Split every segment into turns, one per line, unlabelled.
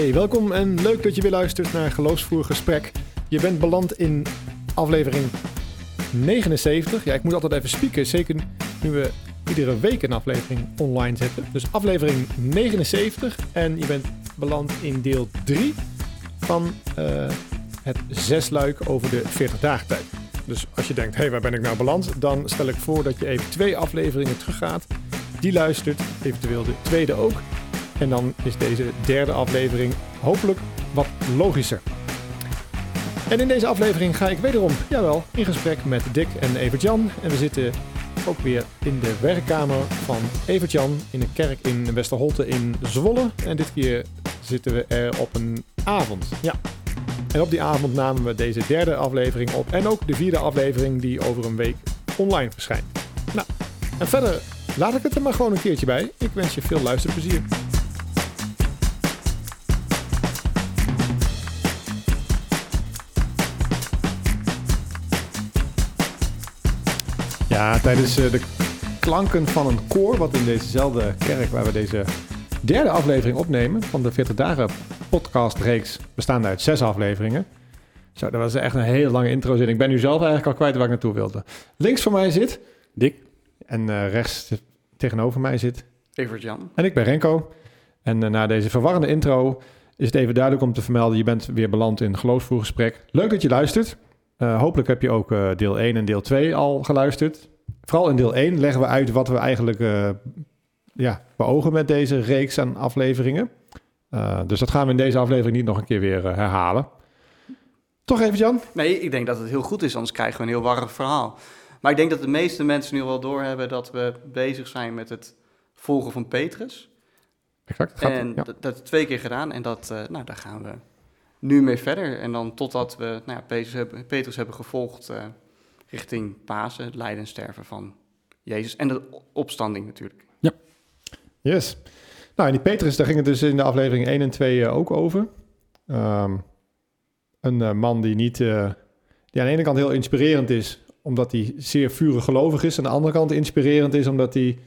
Hey, welkom en leuk dat je weer luistert naar Geloofsvoer Gesprek. Je bent beland in aflevering 79. Ja, ik moet altijd even spieken, zeker nu we iedere week een aflevering online zetten. Dus aflevering 79 en je bent beland in deel 3 van uh, het zesluik over de 40 dagen tijd. Dus als je denkt, hé, hey, waar ben ik nou beland? Dan stel ik voor dat je even twee afleveringen teruggaat. Die luistert, eventueel de tweede ook. En dan is deze derde aflevering hopelijk wat logischer. En in deze aflevering ga ik wederom, jawel, in gesprek met Dick en Evert-Jan. En we zitten ook weer in de werkkamer van Evert-Jan in een kerk in Westerholte in Zwolle. En dit keer zitten we er op een avond. Ja. En op die avond namen we deze derde aflevering op. En ook de vierde aflevering die over een week online verschijnt. Nou, en verder laat ik het er maar gewoon een keertje bij. Ik wens je veel luisterplezier. Ja, tijdens eh, de klanken van een koor, wat in dezezelfde kerk waar we deze derde aflevering opnemen van de 40 dagen podcastreeks, bestaande uit zes afleveringen. Zo, dat was echt een hele lange intro zin. Ik ben nu zelf eigenlijk al kwijt waar ik naartoe wilde. Links van mij zit
Dick.
En uh, rechts tegenover mij zit
Evert Jan.
En ik ben Renko. En uh, na deze verwarrende intro is het even duidelijk om te vermelden: je bent weer beland in geloofsvoergesprek. Leuk dat je luistert. Uh, hopelijk heb je ook uh, deel 1 en deel 2 al geluisterd. Vooral in deel 1 leggen we uit wat we eigenlijk uh, ja, beogen met deze reeks aan afleveringen. dus dat gaan we in deze aflevering niet nog een keer weer herhalen. Toch even, Jan?
Nee, ik denk dat het heel goed is, anders krijgen we een heel warrig verhaal. Maar ik denk dat de meeste mensen nu wel doorhebben dat we bezig zijn met het volgen van Petrus.
Exact.
Gaat, en ja. dat, dat twee keer gedaan en dat, nou, daar gaan we nu mee verder. En dan totdat we nou ja, Petrus, hebben, Petrus hebben gevolgd uh, richting Pasen, het lijden en sterven van Jezus. En de opstanding natuurlijk.
Ja, yes. Nou, en die Petrus, daar ging het dus in de aflevering 1 en 2 uh, ook over. Um, een uh, man die niet, die aan de ene kant heel inspirerend is, omdat hij zeer vurig gelovig is. Aan de andere kant inspirerend is, omdat hij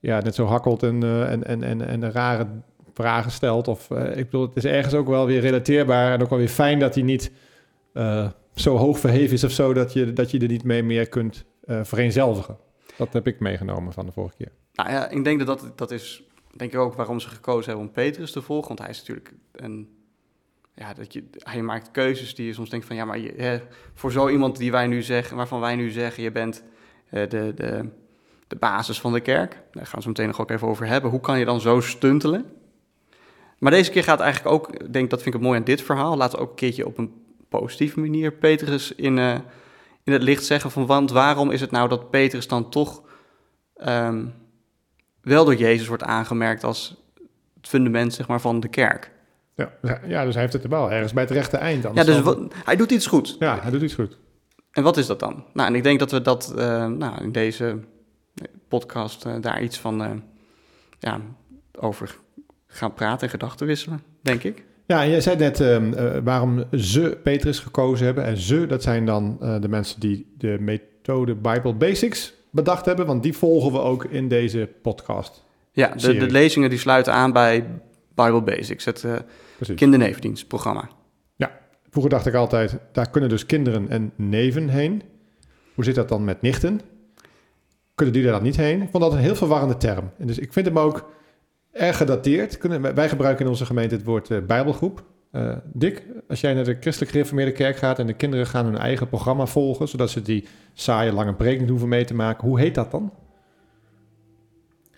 ja, net zo hakkelt en, en, en, en, en rare vragen stelt. Of uh, ik bedoel, het is ergens ook wel weer relateerbaar en ook wel weer fijn dat hij niet uh, zo hoog verheven is of zo dat je, dat je er niet mee meer kunt uh, vereenzelvigen. Dat heb ik meegenomen van de vorige keer.
Nou ja, ik denk dat dat, dat is denk ik ook waarom ze gekozen hebben om Petrus te volgen. Want hij is natuurlijk een. Ja, dat je, hij maakt keuzes die je soms denkt van ja, maar je, hè, voor zo iemand die wij nu zeggen, waarvan wij nu zeggen, je bent de, de, de basis van de kerk. Daar gaan we zo meteen nog ook even over hebben. Hoe kan je dan zo stuntelen? Maar deze keer gaat eigenlijk ook, denk dat vind ik het mooi aan dit verhaal, laten we ook een keertje op een positieve manier Petrus in, uh, in het licht zeggen van, want waarom is het nou dat Petrus dan toch um, wel door Jezus wordt aangemerkt als het fundament zeg maar, van de kerk?
Ja, ja, dus hij heeft het er wel ergens bij het rechte eind.
Ja, dus wat, hij doet iets goed.
Ja, hij doet iets goed.
En wat is dat dan? Nou, en ik denk dat we dat uh, nou, in deze podcast uh, daar iets van ja, over gaan praten en gedachten wisselen, denk ik.
Ja, en jij zei net uh, uh, waarom ze Petrus gekozen hebben. En ze, dat zijn dan uh, de mensen die de methode Bible Basics bedacht hebben. Want die volgen we ook in deze podcast.
Ja, de, de lezingen die sluiten aan bij Bible Basics, het kindernevendienstprogramma.
Ja, vroeger dacht ik altijd, daar kunnen dus kinderen en neven heen. Hoe zit dat dan met nichten? Kunnen die daar dan niet heen? Ik vond dat een heel verwarrende term. En dus ik vind hem ook erg gedateerd. Kunnen, wij gebruiken in onze gemeente het woord uh, Bijbelgroep. Uh, Dick, als jij naar de christelijk gereformeerde kerk gaat en de kinderen gaan hun eigen programma volgen, zodat ze die saaie lange preek niet hoeven mee te maken, hoe heet dat dan?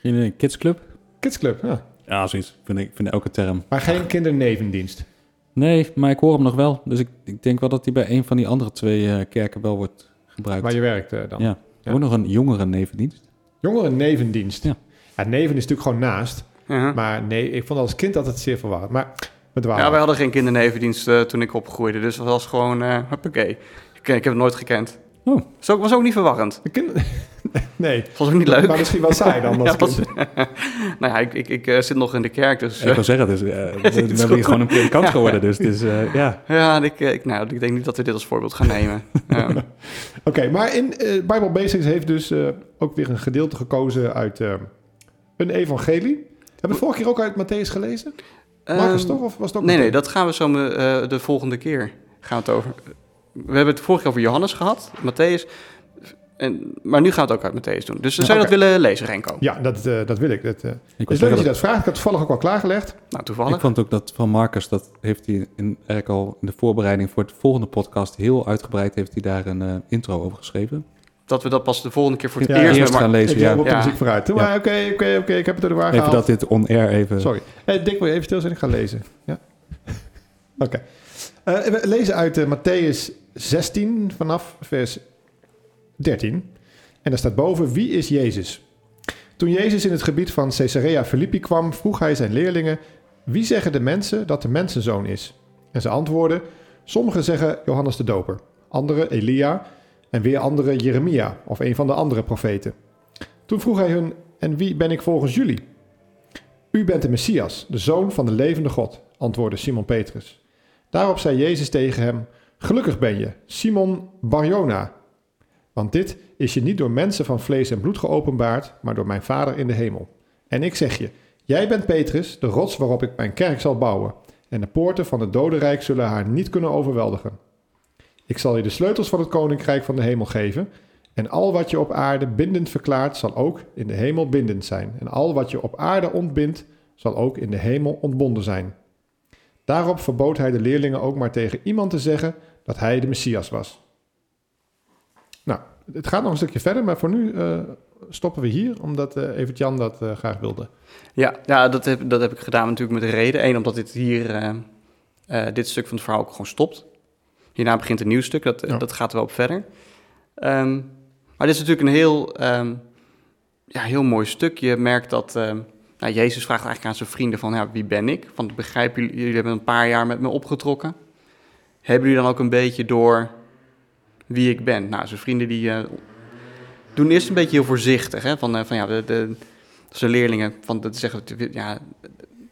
In een kidsclub?
Kidsclub, ja.
Ja, zoiets. Vind ik vind elke term.
Maar geen kindernevendienst?
Nee, maar ik hoor hem nog wel. Dus ik, ik denk wel dat hij bij een van die andere twee uh, kerken wel wordt gebruikt.
Waar je werkt uh, dan?
Ja. ja. Ook nog een jongere nevendienst.
Jongere nevendienst? Ja. ja. Neven is natuurlijk gewoon naast. Uh-huh. Maar nee, ik vond als kind altijd zeer verwarrend. Maar met
ja, wij hadden geen kindernevendienst uh, toen ik opgroeide. Dus dat was gewoon, uh, hoppakee. Ik, ik heb het nooit gekend.
Oh.
Was ook, was ook niet verwarrend.
Kind... nee.
Was ook niet leuk.
Maar misschien wel saai dan.
ja, was... nou ja, ik, ik, ik uh, zit nog in de kerk, dus...
Ik wil zeggen, dus, we hebben hier gewoon een predikant geworden, dus, dus ja.
Ja, ik, ik, nou, ik denk niet dat we dit als voorbeeld gaan nemen. ja.
Oké, okay, maar in Bible Basics heeft dus ook weer een gedeelte gekozen uit een evangelie. Hebben we vorige keer ook uit Matthäus gelezen? Marcus
Ehm,
toch? Of was het ook
Nee, nee, dat gaan we zo eh, de volgende keer gaan we het over. We hebben het vorige keer over Johannes gehad, Matthäus. En, maar nu gaan we het ook uit Matthäus doen. Dus zou je dat willen lezen, Renko?
Ja, dat, eh, dat wil ik. Dat, eh,
Ik,
is leuk dat je dat vraagt. Ik had toevallig ook al klaargelegd.
Nou, toevallig.
ik vond ook dat van Marcus, dat heeft hij in, eigenlijk al in de voorbereiding voor het volgende podcast heel uitgebreid, heeft hij daar een eh, intro over geschreven.
Dat we dat pas de volgende keer voor het
Ja,
eerst...
gaan lezen,
ik
ja.
heb op de
Ja.
muziek vooruit.
Ja.
maar, Oké, oké, oké. Ik heb het door de waar
Even
gehaald.
dat dit on-air even...
Sorry. Eh, Dick, wil je even stil zijn? Ik ga lezen. Ja? Oké. Eh, we lezen uit eh, Matthäus 16 vanaf vers 13. En daar staat boven, wie is Jezus? Toen Jezus in het gebied van Caesarea Philippi kwam, vroeg hij zijn leerlingen, wie zeggen de mensen dat de mensenzoon is? En ze antwoordden, sommigen zeggen Johannes de Doper, anderen Elia en weer anderen Jeremia of een van de andere profeten. Toen vroeg hij hun, en wie ben ik volgens jullie? U bent de Messias, de zoon van de levende God, antwoordde Simon Petrus. Daarop zei Jezus tegen hem: Gelukkig ben je, Simon Barjona. Want dit is je niet door mensen van vlees en bloed geopenbaard, maar door mijn Vader in de hemel. En ik zeg je: Jij bent Petrus, de rots waarop ik mijn kerk zal bouwen. En de poorten van het dodenrijk zullen haar niet kunnen overweldigen. Ik zal je de sleutels van het koninkrijk van de hemel geven. En al wat je op aarde bindend verklaart, zal ook in de hemel bindend zijn. En al wat je op aarde ontbindt, zal ook in de hemel ontbonden zijn. Daarop verbood hij de leerlingen ook maar tegen iemand te zeggen dat hij de Messias was. Nou, het gaat nog een stukje verder, maar voor nu eh, stoppen we hier, omdat eh Evert Jan dat eh, graag wilde.
Ja, ja dat, heb, dat heb ik gedaan natuurlijk met een reden. Eén, omdat dit hier, dit stuk van het verhaal ook gewoon stopt. Hierna begint een nieuw stuk, dat,
Ja.
dat gaat er wel op verder. Ehm, maar dit is natuurlijk een heel, ehm, ja, heel mooi stuk. Je merkt dat ehm, nou, Jezus vraagt eigenlijk aan zijn vrienden van, ja, wie ben ik? Want begrijpen jullie, jullie hebben een paar jaar met me opgetrokken. Hebben jullie dan ook een beetje door wie ik ben? Nou, zijn vrienden die eh, doen eerst een beetje heel voorzichtig. Hè? Van, eh, van ja, de, de, zijn leerlingen, van, dat zeggen, ja,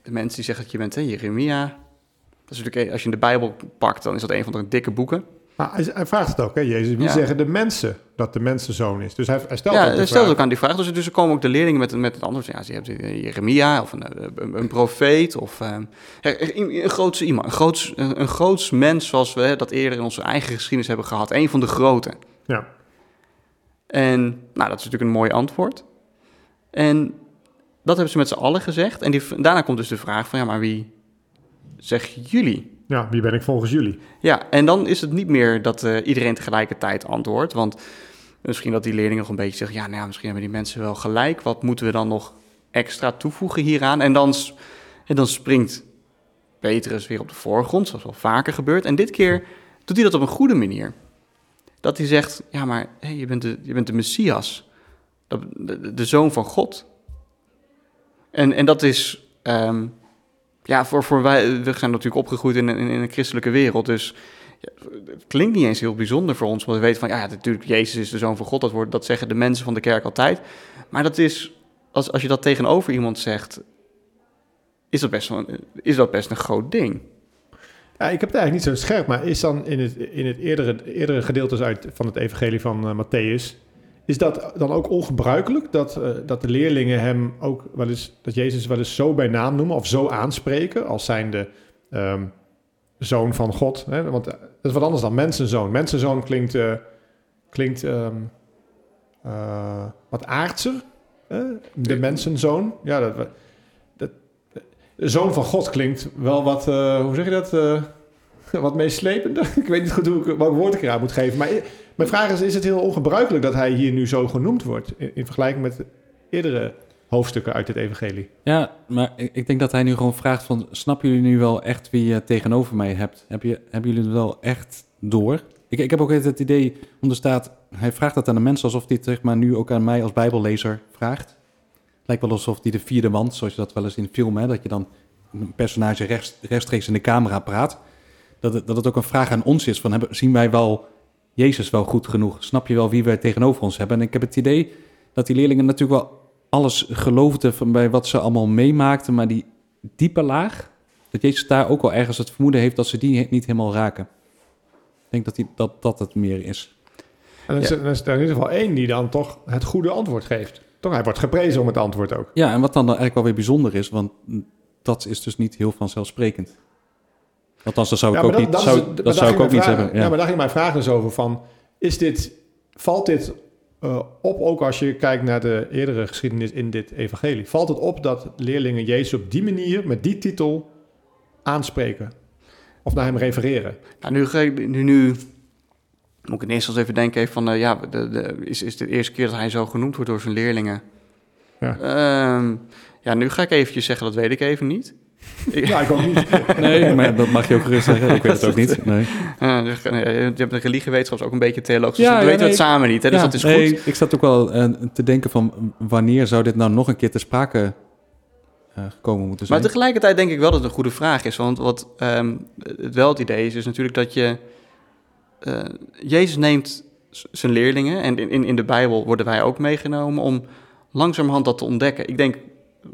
de mensen die zeggen dat je bent, hè, Jeremia. Dat is natuurlijk, eh, als je de Bijbel pakt, dan is dat een van de dikke boeken.
Maar hij, hij vraagt het ook, hè, Jezus. Wie
Ja.
zeggen de mensen dat de mensenzoon is? Dus hij, hij stelt
ja,
ook
hij stelt ook aan die vraag. Dus, dus er komen ook de leerlingen met, met het antwoord. Ja, ze hebben eh, Jeremia of een, eh, een, een profeet of een, grootse iemand. Een groots, een, een groots mens zoals we hè, dat eerder in onze eigen geschiedenis hebben gehad. Een van de grote.
Ja.
En nou, dat is natuurlijk een mooi antwoord. En dat hebben ze met z'n allen gezegd. En die, daarna komt dus de vraag van, ja, maar wie zeggen jullie?
ja, wie ben ik volgens jullie?
Ja, en dan is het niet meer dat eh, iedereen tegelijkertijd antwoordt. Want misschien dat die leerlingen nog een beetje zeggen... ja, nou ja, misschien hebben die mensen wel gelijk. Wat moeten we dan nog extra toevoegen hieraan? En dan, en dan springt Petrus weer op de voorgrond, zoals wel vaker gebeurt. En dit keer doet hij dat op een goede manier. Dat hij zegt, ja, maar hey, je, bent de, je bent de Messias. De zoon van God. En, en dat is... ehm, ja, voor, voor wij, we zijn natuurlijk opgegroeid in, een- in, in een christelijke wereld, dus ja, het klinkt niet eens heel bijzonder voor ons, want we weten van, ja, natuurlijk, Jezus is de Zoon van God, dat, wordt, dat zeggen de mensen van de kerk altijd. Maar dat is, als, als je dat tegenover iemand zegt, is dat best, wel, is dat best een groot ding.
Ja, ik heb het eigenlijk niet zo scherp, maar is dan in het, in het eerdere, eerdere gedeeltes uit, van het evangelie van eh, Matthäus... is dat dan ook ongebruikelijk dat, eh, dat de leerlingen hem ook wel eens... dat Jezus wel eens zo bij naam noemen of zo aanspreken... als zijnde ehm zoon van God. Hè? Want eh, dat is wat anders dan mensenzoon. Mensenzoon klinkt, eh, klinkt ehm, eh, wat aardser. hè? De mensenzoon. Ja, dat, dat, zoon van God klinkt wel wat, hoe zeg je dat? wat meeslepender. ik weet niet goed hoe ik, welk woord ik eraan moet geven. Maar mijn vraag is, is het heel ongebruikelijk dat hij hier nu zo genoemd wordt... in, in vergelijking met eerdere hoofdstukken uit het evangelie?
Ja, maar ik, ik denk dat hij nu gewoon vraagt van... snappen jullie nu wel echt wie je tegenover mij hebt? Heb je, hebben jullie het wel echt door? Ik, ik heb ook het idee, onder staat... hij vraagt dat aan de mensen alsof hij het zeg maar, nu ook aan mij als bijbellezer vraagt. Lijkt wel alsof hij de vierde wand, zoals je dat wel eens in film... Hè, dat je dan een personage rechts, rechtstreeks in de camera praat... Dat het, dat het ook een vraag aan ons is van... Hebben, zien wij wel Jezus wel goed genoeg? Snap je wel wie wij tegenover ons hebben? En ik heb het idee dat die leerlingen natuurlijk wel alles geloofden van bij wat ze allemaal meemaakten, maar die diepe laag, dat Jezus daar ook wel ergens het vermoeden heeft dat ze die niet helemaal raken. Ik denk dat die, dat, dat het meer is.
En dan is,
Ja.
er, dan is er in ieder geval één die dan toch het goede antwoord geeft. Toch, hij wordt geprezen om het antwoord ook.
Ja, en wat dan eigenlijk wel weer bijzonder is, want dat is dus niet heel vanzelfsprekend. Althans, dat zou ik
Ja,
ook niet,
dat-
zou, dat zou ik ook niet
mijn vraag-
hebben.
Ja.
Ja.
maar daar ging mijn vraag dus over van... Is dit, valt dit eh, op, ook als je kijkt naar de eerdere geschiedenis in dit evangelie... valt het op dat leerlingen Jezus op die manier, met die titel, aanspreken? Of naar hem refereren?
Nou, nu, nu, nu moet ik in eerste instantie even denken even van, eh, ja, de, de, is, is het de eerste keer dat hij zo genoemd wordt door zijn leerlingen?
Ja.
Ehm, ja, nu ga ik eventjes zeggen, dat weet ik even niet.
Ja, ik ook niet.
Nee, maar dat mag je ook gerust zeggen. Ik weet het ook niet. Nee.
Dus, je hebt de religiewetenschap ook een beetje theologisch, dus
Ja,
we
ja,
weten
nee,
het samen niet, hè, dus
Ja,
dat is
nee,
goed.
ik zat ook wel eh, te denken van wanneer zou dit nou nog een keer ter sprake eh, gekomen moeten
Maar
zijn.
tegelijkertijd denk ik wel dat het een goede vraag is. Want wat ehm, het wel het idee is, is natuurlijk dat je... eh, Jezus neemt zijn leerlingen, en in, in, in de Bijbel worden wij ook meegenomen... om langzamerhand dat te ontdekken. Ik denk,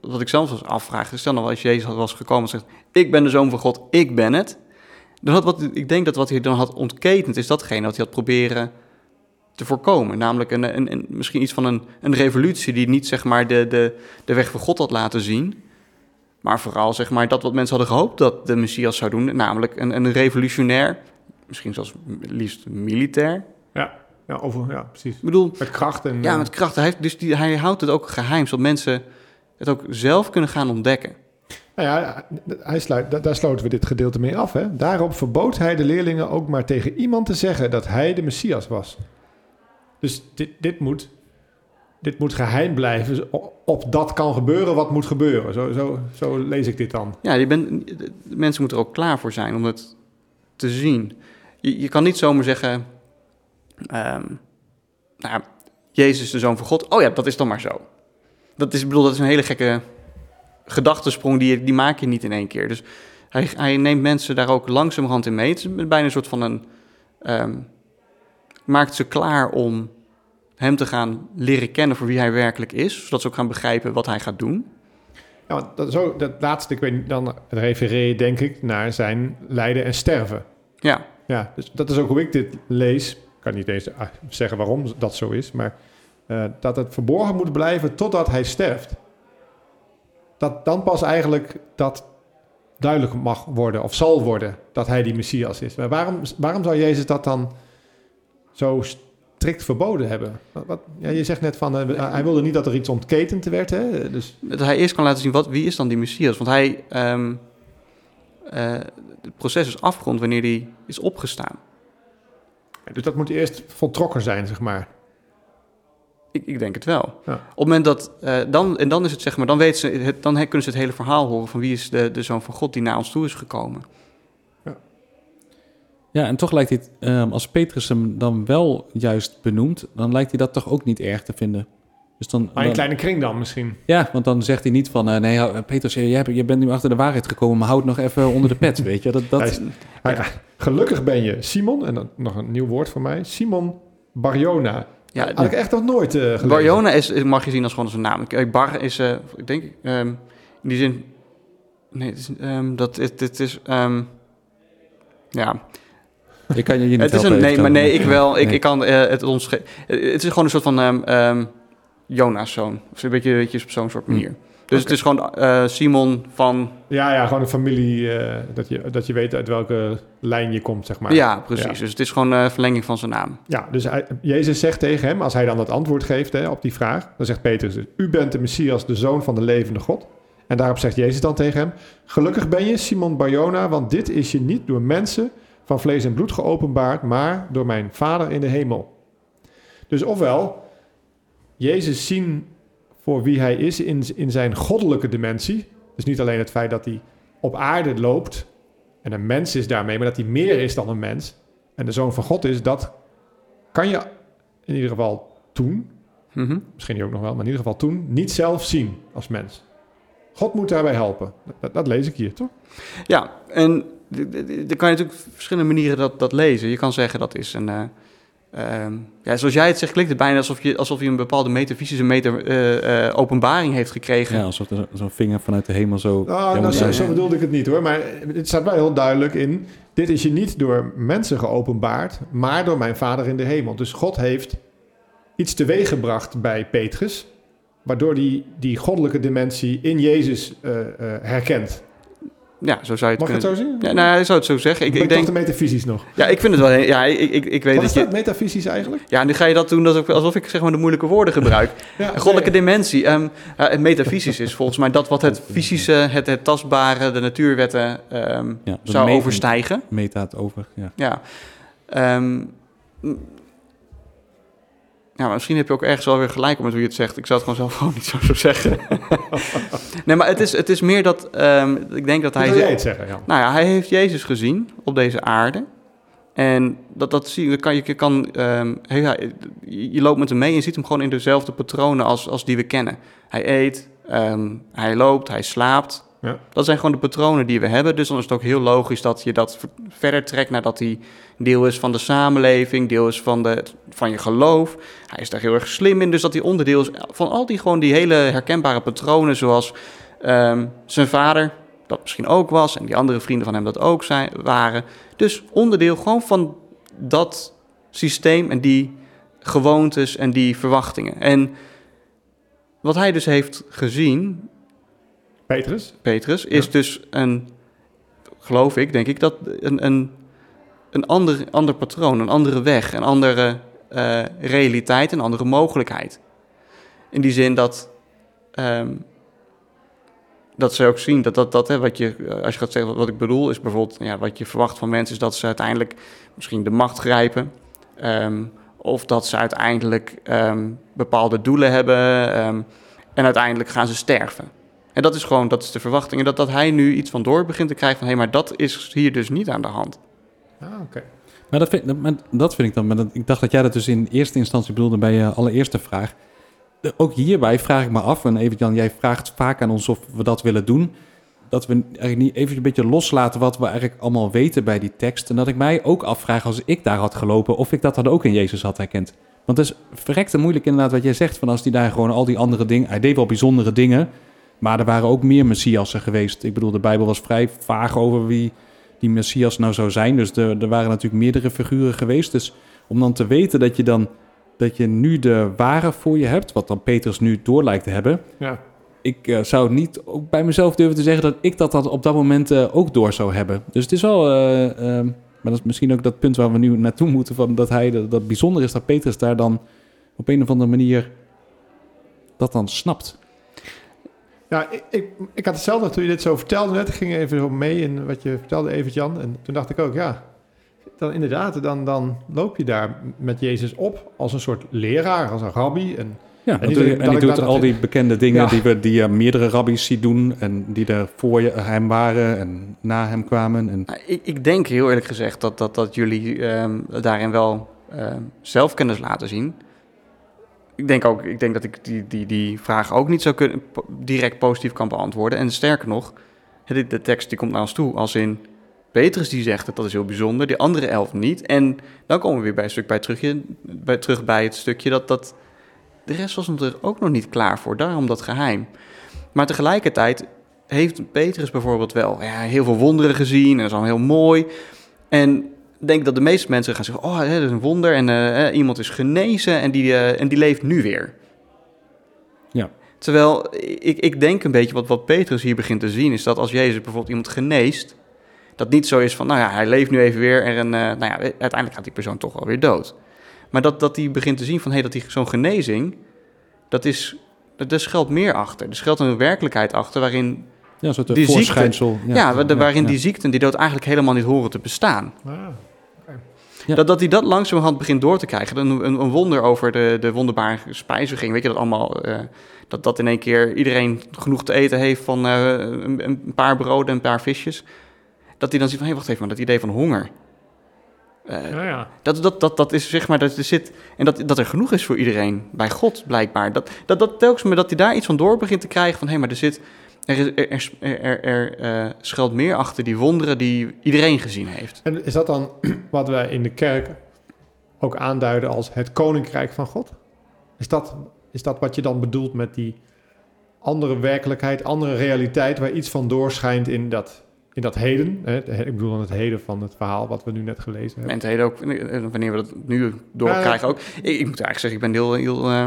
wat ik zelf eens afvraag... is, stel nou als Jezus was gekomen en zegt... ik ben de Zoon van God, ik ben het. Dan had wat, ik denk dat wat hij dan had ontketend... is datgene wat hij had proberen te voorkomen. Namelijk een, een, een, misschien iets van een, een revolutie... die niet zeg maar de, de, de weg van God had laten zien... Maar vooral zeg maar dat wat mensen hadden gehoopt dat de Messias zou doen, namelijk een, een revolutionair, misschien zelfs liefst militair.
Ja, ja, over, ja precies.
Ik bedoel,
Met kracht en...
ja, met kracht. Hij, heeft, dus die, hij houdt het ook geheim, zodat mensen het ook zelf kunnen gaan ontdekken.
Nou ja, hij sluit, da- daar sloten we dit gedeelte mee af. Hè? Daarop verbood hij de leerlingen ook maar tegen iemand te zeggen dat hij de Messias was. Dus dit, dit, moet, dit moet geheim blijven. Op dat kan gebeuren wat moet gebeuren. Zo, zo, zo lees ik dit dan.
Ja, je bent, de mensen moeten er ook klaar voor zijn om het te zien. Je, je kan niet zomaar zeggen, ehm, nou, ja, Jezus de Zoon van God. Oh ja, dat is dan maar zo. Dat is, bedoel, dat is een hele gekke gedachtesprong, die, je- die maak je niet in één keer. Dus hij, hij neemt mensen daar ook langzamerhand in mee. Het is bijna een soort van een... ehm, maakt ze klaar om hem te gaan leren kennen voor wie hij werkelijk is. Zodat ze ook gaan begrijpen wat hij gaat doen.
Ja, want dat, zo, dat laatste, ik weet niet, dan refereer je denk ik naar zijn lijden en sterven.
Ja,
Ja, dus dat is ook hoe ik dit lees. Ik kan niet eens ah, zeggen waarom dat zo is, maar eh, dat het verborgen moet blijven totdat hij sterft. Dat dan pas eigenlijk dat duidelijk mag worden of zal worden dat hij die Messias is. Maar waarom, waarom zou Jezus dat dan zo strikt verboden hebben? Wat, wat- ja, je zegt net van, eh, hij wilde niet dat er iets ontketend werd, hè? Dus,
dat hij eerst kan laten zien, wat, wie is dan die Messias? Want hij, ehm, eh, het proces is afgerond wanneer hij is opgestaan.
dus dat moet eerst voltrokken zijn, zeg maar.
Ik, ik denk het wel.
Ja.
Op het moment dat, eh, dan, en dan is het zeg maar, dan, weten ze het, dan kunnen ze het hele verhaal horen van wie is de, de zoon van God die naar ons toe is gekomen.
Ja, en toch lijkt hij, het, ehm, als Petrus hem dan wel juist benoemt, dan lijkt hij dat toch ook niet erg te vinden. Dus dan,
Maar een kleine kring dan misschien.
Ja, want dan zegt hij niet van, eh, nee, Petrus, jij, hebt- je bent nu achter de waarheid gekomen, maar houd nog even onder de pet, weet je. Dat, dat,
Hij is- Hij- gelukkig ben je Simon, en dan nog een nieuw woord voor mij, Simon Barjona.
Ja,
Had ik echt nog nooit eh gelezen.
Barjona is, is- mag je zien als gewoon een naam. Kijk, Bar is, eh, ik denk, ehm, in die zin, nee, het is, ehm, dat het, het is, ehm, ja,
ik kan je niet
het is
helpen,
een, nee, maar nee, ik wel, ik,
Nee.
ik kan eh, het ons, het is gewoon een soort van ehm ehm, Jonas zoon, of een beetje, beetje op zo'n soort manier. Dus het is gewoon eh, Simon van,
Ja, ja, gewoon een familie, eh, dat, je, dat je weet uit welke lijn je komt, zeg maar.
ja, precies.
Ja.
Dus het is gewoon een verlenging van zijn naam.
Ja, dus hij- Jezus zegt tegen hem, als hij dan het antwoord geeft hè, op die vraag, dan zegt Petrus, dus, u bent de Messias, de zoon van de levende God. En daarop zegt Jezus dan tegen hem, gelukkig ben je Simon Barjona, want dit is je niet door mensen van vlees en bloed geopenbaard, maar door mijn Vader in de hemel. Dus ofwel, Jezus zien voor wie hij is in, in zijn goddelijke dimensie. Dus niet alleen het feit dat hij op aarde loopt en een mens is daarmee, maar dat hij meer is dan een mens en de zoon van God is, dat kan je in ieder geval toen,
Mhm.
misschien ook nog wel, maar in ieder geval toen, niet zelf zien als mens. God moet daarbij helpen. Dat, dat lees ik hier, toch?
Ja, en dan kan je natuurlijk op verschillende manieren dat, dat lezen. Je kan zeggen dat is een. eh, ehm, ja, zoals jij het zegt, klinkt het bijna alsof je, alsof je een bepaalde metafysische meter, eh, eh, openbaring heeft gekregen.
Ja, alsof er zo- zo'n vinger vanuit de hemel zo...
Nou,
Ja,
nou, zo, bedoelde ik het niet hoor. Maar het staat wel heel duidelijk in. Dit is je niet door mensen geopenbaard, maar door mijn Vader in de hemel. Dus God heeft iets teweeggebracht bij Petrus. waardoor hij die goddelijke dimensie in Jezus eh, eh, herkent.
Ja, zo zou je het
Mag ik het
kunnen...
zo zien?
Ja, nou, ik zou het zo zeggen. Ik,
Ik,
ik denk...
de metafysisch nog.
Ja, ik vind het wel... heel- Ja, ik, ik, ik weet
Wat
dat
is
je...
dat, metafysisch eigenlijk?
Ja, nu ga je dat doen alsof, alsof ik zeg maar de moeilijke woorden gebruik.
Ja,
Een goddelijke
nee.
dimensie. ehm ja, het metafysisch is volgens mij dat wat het fysische, het, het tastbare, de natuurwetten ehm,
Ja,
zou
meten-
overstijgen.
Meta het over, ja.
Ja. Ehm, ja, maar misschien heb je ook ergens wel weer gelijk om met hoe je het zegt. Ik zou het gewoon zelf gewoon niet zo, zo zeggen. nee, maar het is, het is meer dat... ehm, ik denk dat hij...
zou jij het zeggen, Jan?
Nou ja, hij heeft Jezus gezien op deze aarde. En dat, dat zie je, kan je, kan, hij- je je loopt met hem mee en je ziet hem gewoon in dezelfde patronen als, als die we kennen. Hij eet, ehm, hij loopt, hij slaapt. Dat zijn gewoon de patronen die we hebben. Dus dan is het ook heel logisch dat je dat ver- verder trekt nadat hij deel is van de samenleving, deel is van, de, van je geloof. Hij is daar heel erg slim in, dus dat hij onderdeel is van al die gewoon die hele herkenbare patronen, zoals ehm, zijn vader dat misschien ook was en die andere vrienden van hem dat ook zijn, waren. Dus onderdeel gewoon van dat systeem en die gewoontes en die verwachtingen. En wat hij dus heeft gezien,
Petrus?
Petrus, is
Ja.
dus een, geloof ik, denk ik, dat een, een, een ander, ander patroon, een andere weg, een andere eh, realiteit, een andere mogelijkheid. In die zin dat, ehm, dat ze ook zien dat, dat, dat hè, wat je, als je gaat zeggen wat ik bedoel, is bijvoorbeeld ja, wat je verwacht van mensen, is dat ze uiteindelijk misschien de macht grijpen. ehm, of dat ze uiteindelijk ehm, bepaalde doelen hebben. en uiteindelijk gaan ze sterven. En dat is gewoon, dat is de verwachting. En dat, dat hij nu iets van door begint te krijgen van... hé, maar dat is hier dus niet aan de hand.
Ah, oké.
Maar dat vind, dat- maar dat vind ik dan... Maar dat, ik dacht dat jij dat dus in eerste instantie bedoelde bij je allereerste vraag. Ook hierbij vraag ik me af, en even Jan, jij vraagt vaak aan ons of we dat willen doen. Dat we eigenlijk niet even een beetje loslaten wat we eigenlijk allemaal weten bij die tekst. En dat ik mij ook afvraag als ik daar had gelopen, of ik dat dan ook in Jezus had herkend. Want het is verrekte moeilijk inderdaad wat jij zegt, van als die daar gewoon al die andere dingen... Hij deed wel bijzondere dingen, maar er waren ook meer Messiassen geweest. Ik bedoel, de Bijbel was vrij vaag over wie die Messias nou zou zijn. Dus er, er waren natuurlijk meerdere figuren geweest. Dus om dan te weten dat je dan dat je nu de ware voor je hebt, wat dan Petrus nu door lijkt te hebben.
Ja.
Ik eh, zou niet ook bij mezelf durven te zeggen dat ik dat, dat op dat moment eh, ook door zou hebben. Dus het is wel, eh, maar dat is misschien ook dat punt waar we nu naartoe moeten, van dat hij dat, dat bijzonder is dat Petrus daar dan op een of andere manier dat dan snapt.
Ja, ik, ik, ik had hetzelfde toen je dit zo vertelde net. Ik ging even zo mee in wat je vertelde, Evert Jan. En toen dacht ik ook, ja, dan inderdaad, dan, dan loop je daar met Jezus op als een soort leraar, als een rabbi. En
Ja, en, die doet al die bekende dingen
Ja.
die, we, die je meerdere rabbies ziet doen en die er voor je, hem waren en na hem kwamen. En,
Nou, ik, ik denk heel eerlijk gezegd dat, dat, dat jullie ehm, daarin wel ehm, zelfkennis laten zien. Ik denk ook, ik denk dat ik die, die, die vraag ook niet zo kunnen, direct positief kan beantwoorden. En sterker nog, de, tekst die komt naar ons toe als in... Petrus die zegt dat dat is heel bijzonder, die andere elf niet. En dan komen we weer bij een stuk bij terug, bij, terug bij het stukje dat, dat de rest was er ook nog niet klaar voor. Daarom dat geheim. Maar tegelijkertijd heeft Petrus bijvoorbeeld wel ja, heel veel wonderen gezien en dat is allemaal heel mooi. En denk dat de meeste mensen gaan zeggen, oh, hè, dat is een wonder en eh, iemand is genezen en die, eh, en die leeft nu weer.
Ja.
Terwijl ik, ik denk een beetje wat, wat Petrus hier begint te zien, is dat als Jezus bijvoorbeeld iemand geneest, dat niet zo is van, nou ja, hij leeft nu even weer en eh, nou ja, uiteindelijk gaat die persoon toch wel weer dood. Maar dat, dat hij begint te zien van, hé, hey, dat die, zo'n genezing, dat is, dat, er schuilt meer achter. Er schuilt een werkelijkheid achter waarin
ja, een soort
die ziekte- ja, waarin
ja.
die ziekten die dood eigenlijk helemaal niet horen te bestaan.
ah,
Ja.
Dat, dat hij dat langzamerhand begint door te krijgen. Een, een, een wonder over de, de wonderbare spijziging. Weet je dat allemaal? eh, dat, dat in één keer iedereen genoeg te eten heeft van eh, een, een paar broden en een paar visjes. Dat hij dan ziet van, hé, wacht even, maar dat idee van honger. Eh,
ja, ja.
dat, dat, dat, dat is zeg maar, dat er zit, en dat, dat er genoeg is voor iedereen, bij God blijkbaar. Dat, dat, dat telkens maar dat hij daar iets van door begint te krijgen van, hé, maar er zit, er, er, er, eh, schuilt meer achter die wonderen die iedereen gezien heeft.
En is dat dan wat wij in de kerk ook aanduiden als het koninkrijk van God? Is dat, is dat wat je dan bedoelt met die andere werkelijkheid, andere realiteit, waar iets van doorschijnt in dat, in dat heden? Hè? Ik bedoel dan het heden van het verhaal wat we nu net gelezen hebben.
En het hele ook, eh, wanneer we dat nu doorkrijgen ook. Ik, ik moet eigenlijk zeggen, ik ben heel, heel, eh,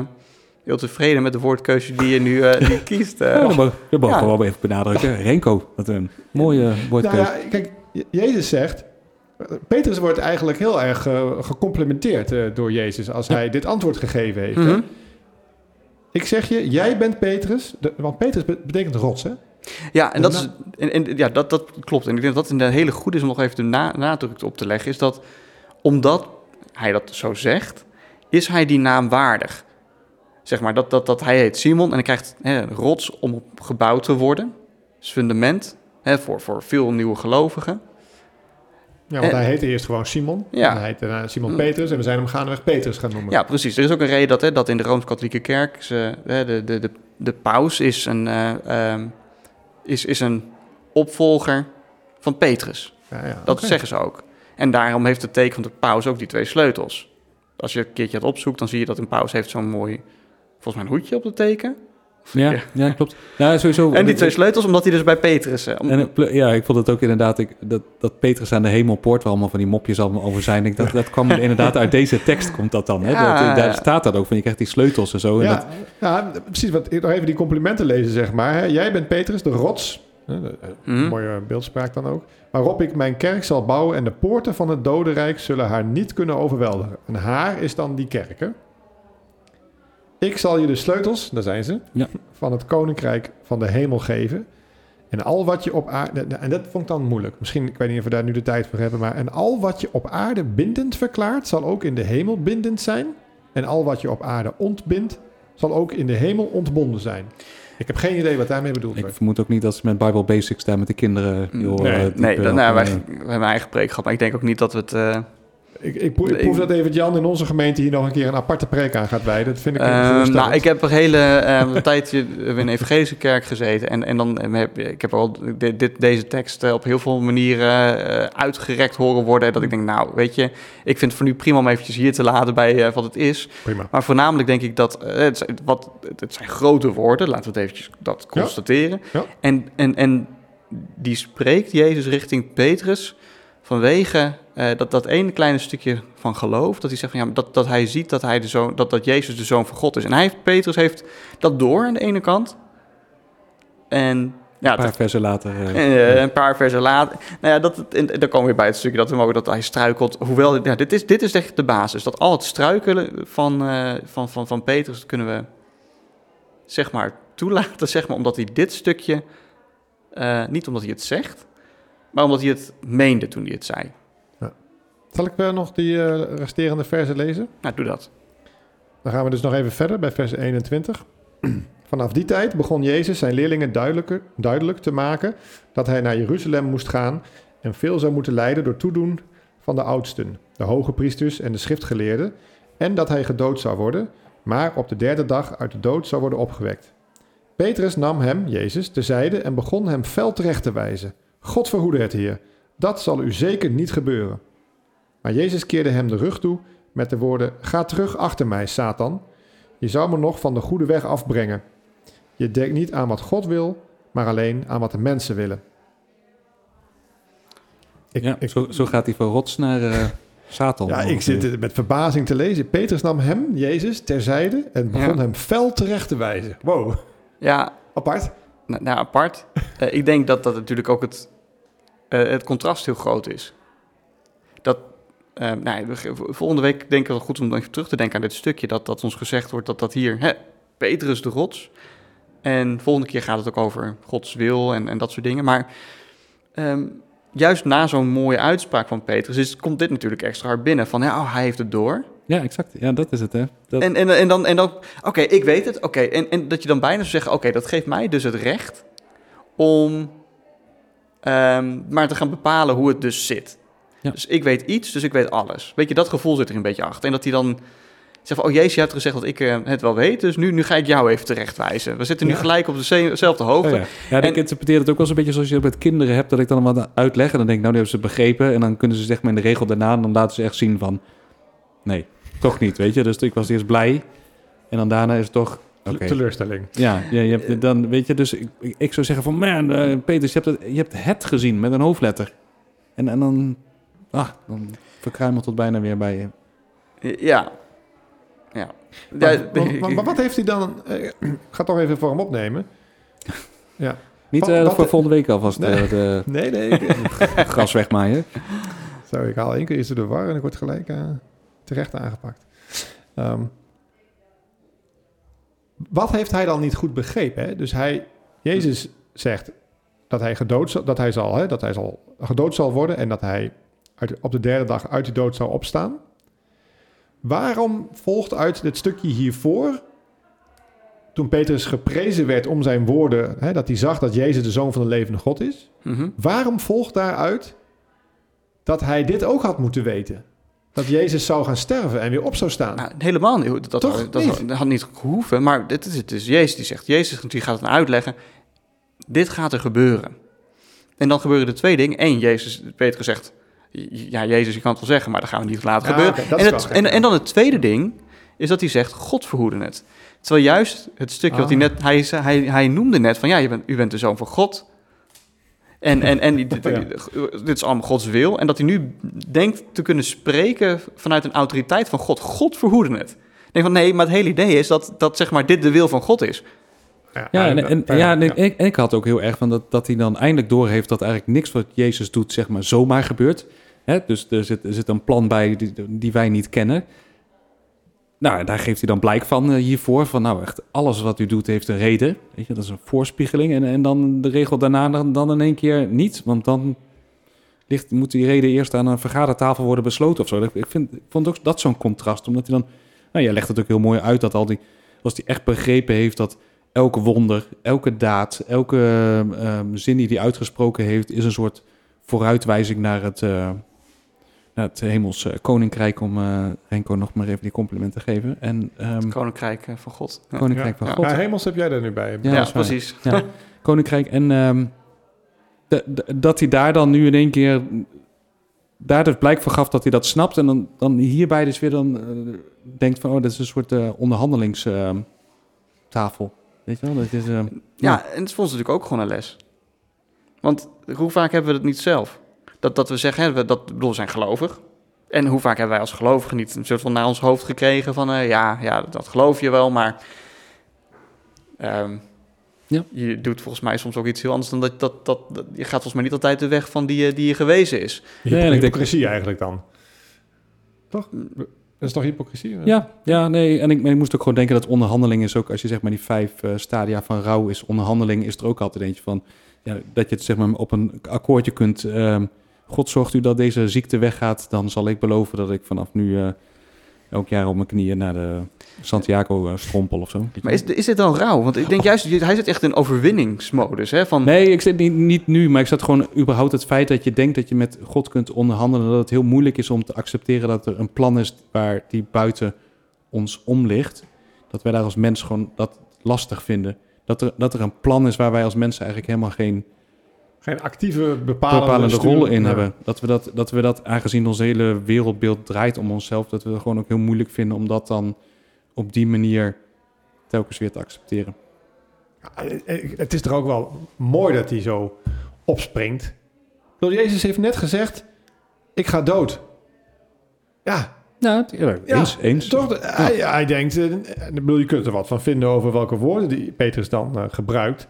heel tevreden met de woordkeuze die je nu eh, die kiest. eh.
Ja, dat mogen dat
Ja.
wel even benadrukken. Renko, wat een mooie woordkeuze.
Nou ja, kijk, Je- Jezus zegt... Petrus wordt eigenlijk heel erg eh, gecomplimenteerd eh, door Jezus als
Ja.
hij dit antwoord gegeven heeft. hè.
Mhm.
Ik zeg je, jij bent Petrus, de- want Petrus be- betekent rots, hè?
Ja, en, dat, is, en ja, dat, dat klopt. En ik denk dat dat een hele goed is om nog even de na, nadruk op te leggen. Is dat omdat hij dat zo zegt, is hij die naam waardig. Zeg maar, dat, dat, dat hij heet Simon en hij krijgt hè, rots om op gebouwd te worden. Dat is fundament hè, voor, voor veel nieuwe gelovigen.
Ja, want
Eh,
hij heette eerst gewoon Simon.
ja.
En hij heette daarna Simon. Petrus en we zijn hem gaandeweg Petrus gaan noemen.
Ja, precies. Er is ook een reden dat, hè, dat in de Rooms-Katholieke Kerk ze, hè, de, de, de, de paus is een, eh, ehm, is, is een opvolger van Petrus.
Ja, ja,
Dat zeggen ze ook. En daarom heeft het teken van de paus ook die twee sleutels. Als je een keertje het opzoekt, dan zie je dat een paus heeft zo'n mooi, volgens mij een hoedje op het teken.
Ja,
Ja.
ja. klopt. Ja, sowieso.
En die twee sleutels, omdat hij dus bij Petrus... eh, om-
En pl- ja, ik vond het ook inderdaad, ik, dat, dat Petrus aan de hemelpoort, waar allemaal van die mopjes allemaal over zijn, ik, dat, dat kwam inderdaad uit deze tekst, komt dat dan. Hè?
Ja,
dat, daar
ja.
staat dat ook, van je krijgt die sleutels en zo. En
Ja,
dat,
ja, precies. Wat, nog even die complimenten lezen, zeg maar. Hè. Jij bent Petrus, de rots. Hè, de- eh,
Mhm.
Mooie beeldspraak dan ook. Waarop ik mijn kerk zal bouwen en de poorten van het dodenrijk zullen haar niet kunnen overweldigen. En haar is dan die kerk, hè? Ik zal je de sleutels, daar zijn ze,
Ja.
van het koninkrijk van de hemel geven. En al wat je op aarde... En dat vond ik dan moeilijk. Misschien, ik weet niet of we daar nu de tijd voor hebben. Maar en al wat je op aarde bindend verklaart, zal ook in de hemel bindend zijn. En al wat je op aarde ontbindt, zal ook in de hemel ontbonden zijn. Ik heb geen idee wat daarmee bedoeld
ik
wordt.
vermoed ook niet dat ze met Bible Basics daar met de kinderen... Joh,
Nee,
eh,
nee, dat,
op,
nou, wij, we hebben een eigen preek gehad, maar ik denk ook niet dat we het... eh,
Ik, ik, proef, ik proef dat even Jan in onze gemeente hier nog een keer een aparte preek aan gaat wijden. Dat vind ik
Ehm, nou, ik heb een hele eh, een tijdje in een evangelische kerk gezeten. En, en dan heb ik heb al dit, dit- deze tekst eh, op heel veel manieren eh, uitgerekt horen worden. Dat ik denk, nou, weet je, ik vind het voor nu prima om eventjes hier te laten bij eh, wat het is.
Prima.
Maar voornamelijk denk ik dat eh, het, zijn, wat, het zijn grote woorden, laten we het eventjes dat
Ja.
constateren.
Ja.
En, en, en die spreekt Jezus richting Petrus vanwege eh, dat, dat ene kleine stukje van geloof, dat hij zegt van ja, dat, dat hij ziet dat, hij de zoon, dat, dat Jezus de zoon van God is. En hij heeft, Petrus heeft dat door aan de ene kant. En ja,
een paar
dat-
versen later... eh,
eh, een paar versen later. Nou ja, dat, en, dan komen we weer bij het stukje dat we mogen dat hij struikelt. Hoewel, ja, dit, is, dit is echt de basis. Dat al het struikelen van, van, van, van Petrus, dat kunnen we zeg maar toelaten, zeg maar, omdat hij dit stukje, niet omdat hij het zegt, maar omdat hij het meende toen hij het zei.
Zal ik wel nog die eh, resterende versen lezen?
Nou, doe dat.
Dan gaan we dus nog even verder bij vers 21. Vanaf die tijd begon Jezus zijn leerlingen duidelijker, duidelijk te maken dat hij naar Jeruzalem moest gaan en veel zou moeten lijden door toedoen van de oudsten, de hoge priesters en de schriftgeleerden, en dat hij gedood zou worden, maar op de derde dag uit de dood zou worden opgewekt. Petrus nam hem, Jezus, terzijde en begon hem fel terecht te wijzen. God verhoede het, Heer. Dat zal u zeker niet gebeuren. Maar Jezus keerde hem de rug toe met de woorden: Ga terug achter mij, Satan. Je zou me nog van de goede weg afbrengen. Je denkt niet aan wat God wil, maar alleen aan wat de mensen willen. Ik,
ja,
ik,
zo, zo gaat hij van rots naar eh Satan.
ja, ik zit het met verbazing te lezen. Petrus nam hem, Jezus, terzijde en begon
Ja.
hem fel terecht te wijzen. Wow,
Ja,
apart.
Nou, nou, apart. Eh, ik denk dat dat natuurlijk ook het, eh, het contrast heel groot is. Dat, eh, nou, volgende week denk ik wel goed om even terug te denken aan dit stukje. Dat, dat ons gezegd wordt dat dat hier, hè, Petrus de rots. En volgende keer gaat het ook over Gods wil en, en dat soort dingen. Maar ehm, juist na zo'n mooie uitspraak van Petrus is, komt dit natuurlijk extra hard binnen. Van ja, oh, hij heeft het door.
Ja, exact. Ja, dat is het, hè. Dat,
En, en, en dan, en dan oké, ik weet het. Oké, en, en dat je dan bijna zou zeggen, oké, dat geeft mij dus het recht om ehm, maar te gaan bepalen hoe het dus zit.
Ja.
Dus ik weet iets, dus ik weet alles. Weet je, dat gevoel zit er een beetje achter. En dat hij dan zegt van, oh Jezus, je hebt gezegd dat ik eh, het wel weet, dus nu, nu ga ik jou even terechtwijzen. We zitten nu
Ja.
gelijk op dezelfde hoogte.
Oh ja, ja ik
En-
interpreteer het ook wel eens een beetje zoals je dat met kinderen hebt, dat ik dan wat uitleg en dan denk ik, nou, die hebben ze het begrepen. En dan kunnen ze zeg maar in de regel daarna, dan laten ze echt zien van, nee, toch niet, weet je. Dus ik was eerst blij en dan daarna is het toch, oké.
Teleurstelling.
Ja, ja, je hebt dan, weet je, dus ik, ik zou zeggen van, man, eh, Peters, je hebt, het, je hebt het gezien met een hoofdletter. En, en dan, ah, dan verkruimelt het bijna weer bij je.
Ja. Ja.
Maar,
Ja,
maar- maar- maar wat heeft hij dan... eh, Ik ga toch even voor hem opnemen. Ja.
Niet
Wat-
eh,
wat-
voor volgende week alvast
Nee.
eh, de
Nee, nee. ik-
gas wegmaaien.
Zo, ik haal één keer iets door de war en ik word gelijk eh, terecht aangepakt. Ehm, wat heeft hij dan niet goed begrepen? Hè? Dus hij, Jezus zegt dat hij, gedood, zal- dat, hij zal, hè, dat hij zal, gedood zal worden en dat hij uit, op de derde dag uit de dood zal opstaan. Waarom volgt uit dit stukje hiervoor, toen Petrus geprezen werd om zijn woorden, hè, dat hij zag dat Jezus de Zoon van de levende God is,
Mhm.
Waarom volgt daaruit dat hij dit ook had moeten weten? Dat Jezus zou gaan sterven en weer op zou staan.
Nou, helemaal niet. Dat,
Toch
dat, dat,
niet?
dat had niet gehoeven. Maar dit is het is Jezus die zegt. Jezus die gaat het uitleggen. Dit gaat er gebeuren. En dan gebeuren er twee dingen. Eén, Jezus, Petrus zegt... Ja, Jezus, je kan het wel zeggen, maar dat gaan we niet laten
Ja,
gebeuren. en, het, en, en dan het tweede ding is dat hij zegt, God verhoede het. Terwijl juist het stukje wat hij
Ah.
net... Hij, hij, hij noemde net van, ja, je bent, u bent de zoon van God. En, en, en dit,
Ja.
dit is allemaal Gods wil. En dat hij nu denkt te kunnen spreken vanuit een autoriteit van God. God verhoede het. Ik denk van, nee, maar het hele idee is dat, dat zeg maar, dit de wil van God is.
Ja, en, en, ja, en
ja.
ik, ik had ook heel erg van dat, dat hij dan eindelijk doorheeft dat eigenlijk niks wat Jezus doet, zeg maar, zomaar gebeurt. Hè? Dus er zit, er zit een plan bij die, die wij niet kennen. Nou, daar geeft hij dan blijk van eh, hiervoor. Van nou, echt alles wat u doet heeft een reden. Weet je, dat is een voorspiegeling. En, en dan de regel daarna dan, dan in één keer niet. Want dan ligt, moet die reden eerst aan een vergadertafel worden besloten of zo. Ik, vind, vond ook dat zo'n contrast. Omdat hij dan... Nou, jij legt het ook heel mooi uit dat al die... Als hij echt begrepen heeft dat elke wonder, elke daad, elke ehm, zin die hij uitgesproken heeft... is een soort vooruitwijzing naar het... eh, het hemels koninkrijk, om eh Renko nog maar even die complimenten te geven. En ehm,
Het koninkrijk van God. Ja,
koninkrijk van
Ja.
God.
Ja, hemels heb jij er nu bij.
Ja,
Ja,
dat
precies.
Ja, koninkrijk. En ehm, de- de- dat hij daar dan nu in één keer daar dus blijk van gaf dat hij dat snapt. En dan, dan hierbij dus weer dan eh, denkt van, oh, dat is een soort eh, onderhandelingstafel. Weet je wel? Dat is, ehm,
Ja, en het is voor ons natuurlijk ook gewoon een les. Want hoe vaak hebben we het niet zelf? Dat, dat we zeggen, hè, we, dat, bedoel, we zijn gelovig. En hoe vaak hebben wij als gelovigen niet een soort van naar ons hoofd gekregen van... eh, ja, ja, dat geloof je wel, maar... ehm,
Ja.
Je doet volgens mij soms ook iets heel anders dan dat, dat, dat, dat- Je gaat volgens mij niet altijd de weg van die, je- die je gewezen is.
Nee, en ik denk-
hypocrisie eigenlijk dan. Toch? Dat is toch hypocrisie?
Ja, ja, nee. En ik moest ook gewoon denken dat onderhandeling is ook, als je zeg maar die vijf eh, stadia van rouw is, onderhandeling is er ook altijd eentje van, ja, dat je het zeg maar op een akkoordje kunt. ehm, God zorgt u dat deze ziekte weggaat, dan zal ik beloven dat ik vanaf nu eh, elk jaar op mijn knieën naar de Santiago eh, strompel of zo.
Maar is, is dit dan rauw? Want ik denk juist, hij zit echt in overwinningsmodus. Hè, van,
Nee, ik zit niet, niet nu, maar ik zat gewoon überhaupt het feit dat je denkt dat je met God kunt onderhandelen, dat het heel moeilijk is om te accepteren dat er een plan is waar die buiten ons om ligt. Dat wij daar als mens gewoon dat lastig vinden. Dat er, dat er een plan is waar wij als mensen eigenlijk helemaal geen
Geen actieve bepalende,
bepalende rol in
Ja.
hebben. Dat we dat, dat we dat, aangezien ons hele wereldbeeld draait om onszelf, dat we het gewoon ook heel moeilijk vinden om dat dan op die manier telkens weer te accepteren.
Ja, eh, Het is toch ook wel mooi dat hij zo opspringt. Bedoel, Jezus heeft net gezegd, ik ga dood. Ja,
Ja, eens, eens.
Toch, hij, hij denkt, eh, bedoel, je kunt er wat van vinden over welke woorden die Petrus dan eh, gebruikt.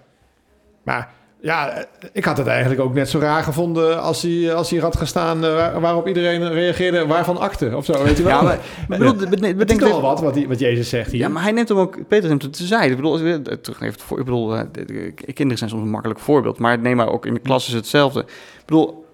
Maar ja, ik had het eigenlijk ook net zo raar gevonden als hij, als hij had gestaan eh, waar- waarop iedereen reageerde, waarvan akte of zo, weet je wel.
ja, maar, maar bedoel, bedenk-
het is wel wat, wat, die, wat Jezus zegt hier.
Ja, maar hij neemt hem ook, Peter neemt het te zijde. Ik bedoel, terug even het voor, ik bedoel, eh, de- de- kinderen zijn soms een makkelijk voorbeeld, maar neem maar ook in de klas is hetzelfde. Ik bedoel,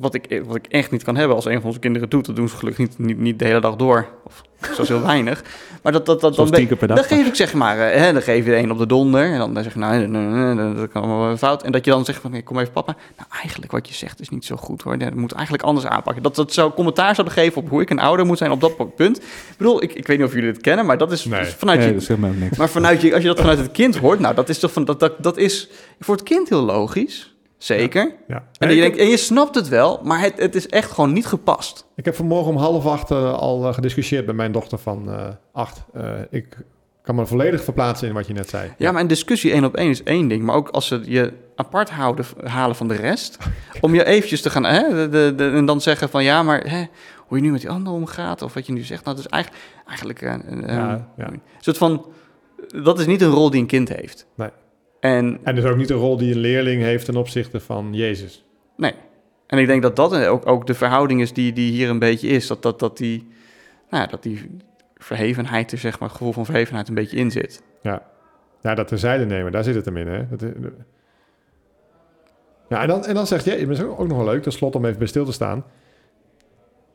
wat, ik, wat ik echt niet kan hebben als een van onze kinderen doet, dat doen ze gelukkig niet, niet, niet de hele dag door. Of zoals heel weinig. Maar dat, dat, dat, dan,
tien keer per dag.
dan geef ik zeg maar, eh, hè, dan geef je een op de donder. En dan, dan zeg je, nou, nee, nee, nee, dat kan allemaal wel fout. En dat je dan zegt van, kom even papa. Nou, eigenlijk wat je zegt is niet zo goed hoor. Dat moet eigenlijk anders aanpakken. Dat dat zou commentaar zouden geven op hoe ik een ouder moet zijn op dat punt. Ik bedoel, ik, ik weet niet of jullie het kennen, maar dat is
Nee.
vanuit
Nee,
je...
dat zegt mij ook niks.
Maar vanuit je, als je dat vanuit het kind hoort, nou, dat is toch van dat, dat, dat is voor het kind heel logisch. Zeker.
Ja.
En, je denkt, en je snapt het wel, maar het, het is echt gewoon niet gepast.
ik heb vanmorgen om half acht eh, al eh, gediscussieerd met mijn dochter van eh, acht. Ik kan me volledig verplaatsen in wat je net zei.
Ja, maar een discussie één op één is één ding. Maar ook als ze je apart houden, halen van de rest. Om je eventjes te gaan... Hè, de, de, de- en dan zeggen van ja, maar hè, hoe je nu met die ander omgaat, of wat je nu zegt. Nou, dat is eigenlijk, eigenlijk een, een,
Ja, ja.
een soort van, dat is niet een rol die een kind heeft.
Nee.
En
En dus ook niet de rol die een leerling heeft ten opzichte van Jezus.
Nee. En ik denk dat dat ook, ook de verhouding is die, die hier een beetje is. Dat, dat, dat, die, nou ja, dat die verhevenheid er, zeg maar, het gevoel van verhevenheid een beetje in zit.
Ja, ja dat terzijde nemen, daar zit het hem in. Hè? Dat, ja, en dan, en dan zegt Jezus, dat is ook nog wel leuk, tenslotte om even bij stil te staan.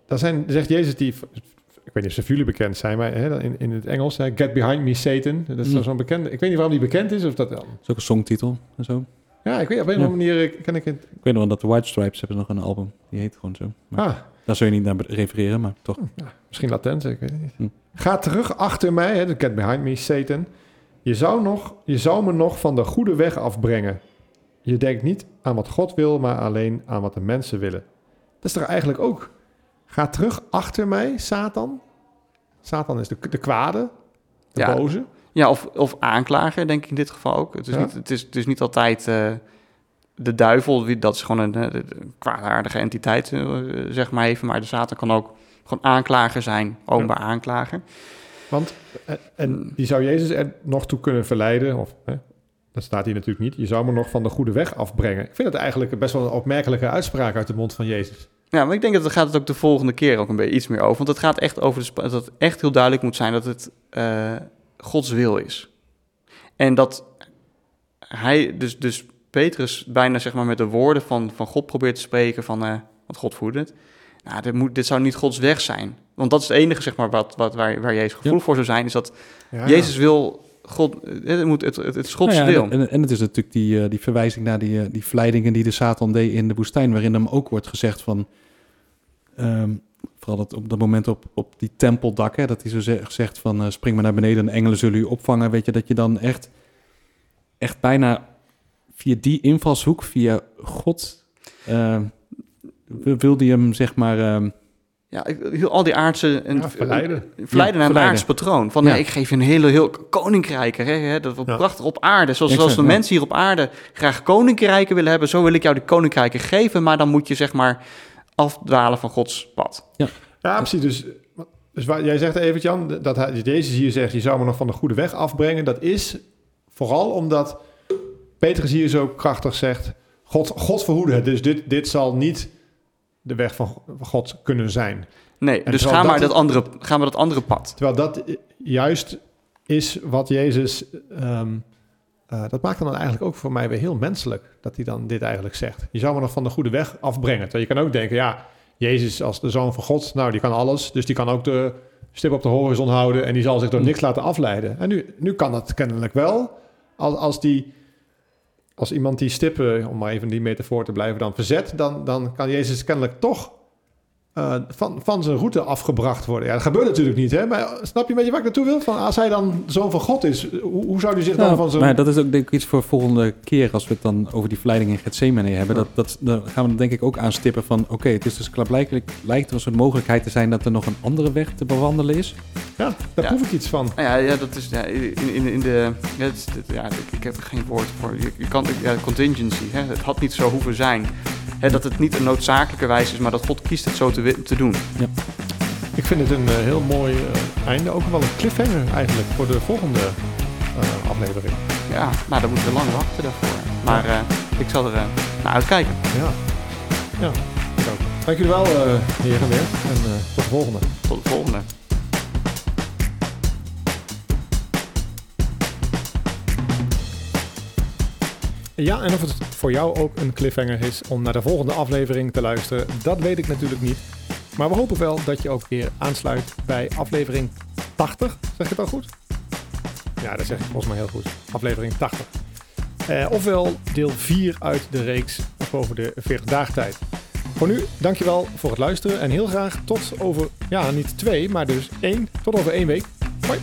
Dan zijn, zegt Jezus die, ik weet niet of ze voor jullie bekend zijn, maar hè, in, in het Engels, hè, get behind me Satan. Dat is
Mm.
zo'n bekende, ik weet niet waarom die bekend is, of dat dan.
Dat is ook een songtitel en zo.
Ja, ik weet op een of andere manier, eh, ken ik het.
Ik weet nog wel dat de White Stripes hebben nog een album. Die heet gewoon zo. Maar
Ah,
Daar zul je niet naar refereren, maar toch.
misschien Latens, ik weet het niet.
Hm.
Ga terug achter mij, hè, de get behind me Satan. Je zou, nog, je zou me nog van de goede weg afbrengen. Je denkt niet aan wat God wil, maar alleen aan wat de mensen willen. Dat is toch eigenlijk ook. Ga terug achter mij, Satan. Satan is de, de kwade, de
Ja.
boze.
Ja, of, of aanklager, denk ik in dit geval ook. Het is,
Ja.
niet, het is, het is niet altijd eh, de duivel, dat is gewoon een, eh, een kwaadaardige entiteit, eh, zeg maar even. Maar de Satan kan ook gewoon aanklager zijn, openbaar aanklager.
Want, en, en die zou Jezus er nog toe kunnen verleiden, of hè, dat staat hier natuurlijk niet. Je zou me nog van de goede weg afbrengen. Ik vind het eigenlijk best wel een opmerkelijke uitspraak uit de mond van Jezus.
Ja, maar ik denk dat het gaat het ook de volgende keer ook een beetje iets meer over. Want het gaat echt over de, dat het echt heel duidelijk moet zijn dat het eh, Gods wil is. En dat hij, dus, dus Petrus bijna zeg maar met de woorden van, van God probeert te spreken van, want God voerde het. Nou, dit, moet, dit zou niet Gods weg zijn. Want dat is het enige zeg maar wat, wat, waar, waar Jezus gevoelig voor zou zijn, is dat
Ja,
Jezus wil God, eh, het, moet, het, het, het
Nou ja, en, en het is natuurlijk die, eh, die verwijzing naar die, eh, die verleidingen die de Satan deed in de woestijn, waarin hem ook wordt gezegd van, ehm, vooral dat, op dat moment op, op die tempeldak, hè, dat hij zo ze- zegt van spring maar naar beneden en engelen zullen u opvangen, weet je, dat je dan echt, echt bijna via die invalshoek, via God, wil- wilde hij hem zeg maar... ehm,
Ja, al die aardse... En,
Ja, verleiden.
Verleiden
Ja,
naar een
verleiden.
aards patroon. Van,
Ja.
nee, ik geef je een hele heel koninkrijk. Hè, hè, dat wordt
Ja.
prachtig op aarde. Zoals,
Exact,
zoals de
ja.
mensen hier op aarde graag koninkrijken willen hebben. Zo wil ik jou die koninkrijken geven. Maar dan moet je zeg maar afdwalen van Gods pad.
Ja, precies. Dus, dus waar, jij zegt even, Jan, dat hij, Jezus hier zegt, je zou me nog van de goede weg afbrengen. Dat is vooral omdat Petrus hier zo krachtig zegt, God, God verhoede het. Dus dit, dit zal niet de weg van God kunnen zijn.
Nee,
En
dus ga maar,
dat-
dat andere, ga maar dat andere pad.
Terwijl dat juist is wat Jezus... ehm, eh, dat maakt dan eigenlijk ook voor mij weer heel menselijk, dat hij dan dit eigenlijk zegt. Je zou me nog van de goede weg afbrengen. Terwijl je kan ook denken, ja, Jezus als de Zoon van God, nou, die kan alles. Dus die kan ook de stip op de horizon houden en die zal zich door niks laten afleiden. En nu, nu kan dat kennelijk wel. Als, als, die, als iemand die stippen, om maar even die metafoor te blijven, dan verzet, dan, dan kan Jezus kennelijk toch eh, van, van zijn route afgebracht worden. Ja, dat gebeurt natuurlijk niet, hè? Maar snap je een beetje waar ik naartoe wil? Van, als hij dan zoon van God is, hoe, hoe zou hij zich dan
Nou,
van zijn...
maar dat is ook denk ik iets voor volgende keer als we het dan over die verleiding in Gethsemane hebben. Dat, dat, dan gaan we dan denk ik ook aanstippen van oké, het is dus klaarblijkelijk lijkt er een soort mogelijkheid te zijn dat er nog een andere weg te bewandelen is.
Ja, daar
Ja.
proef ik iets van.
Nou ja, ja, dat is ja, in, in, in de. Ja, is- ja, ik, ik heb er geen woord voor. Je, je kan, ja, contingency. Hè, het had niet zo hoeven zijn. Hè, dat het niet een noodzakelijke wijze is, maar dat God kiest het zo te, doen.
Ik vind het een eh, heel mooi eh, einde. Ook wel een cliffhanger eigenlijk voor de volgende eh, aflevering.
Ja, nou, dan moeten we lang wachten daarvoor. Maar ik zal er naar uitkijken.
Ja, ja. Dank jullie wel, eh heren weer. En tot de volgende.
Tot de volgende.
Ja, en of het voor jou ook een cliffhanger is om naar de volgende aflevering te luisteren, dat weet ik natuurlijk niet. Maar we hopen wel dat je ook weer aansluit bij aflevering 80. Zeg ik al goed? Ja, dat zeg ik volgens mij heel goed. Aflevering 80. Eh, ofwel deel 4 uit de reeks over de 40 dagen tijd. Voor nu, dankjewel voor het luisteren en heel graag tot over, ja niet twee, maar dus één, tot over één week. Hoi!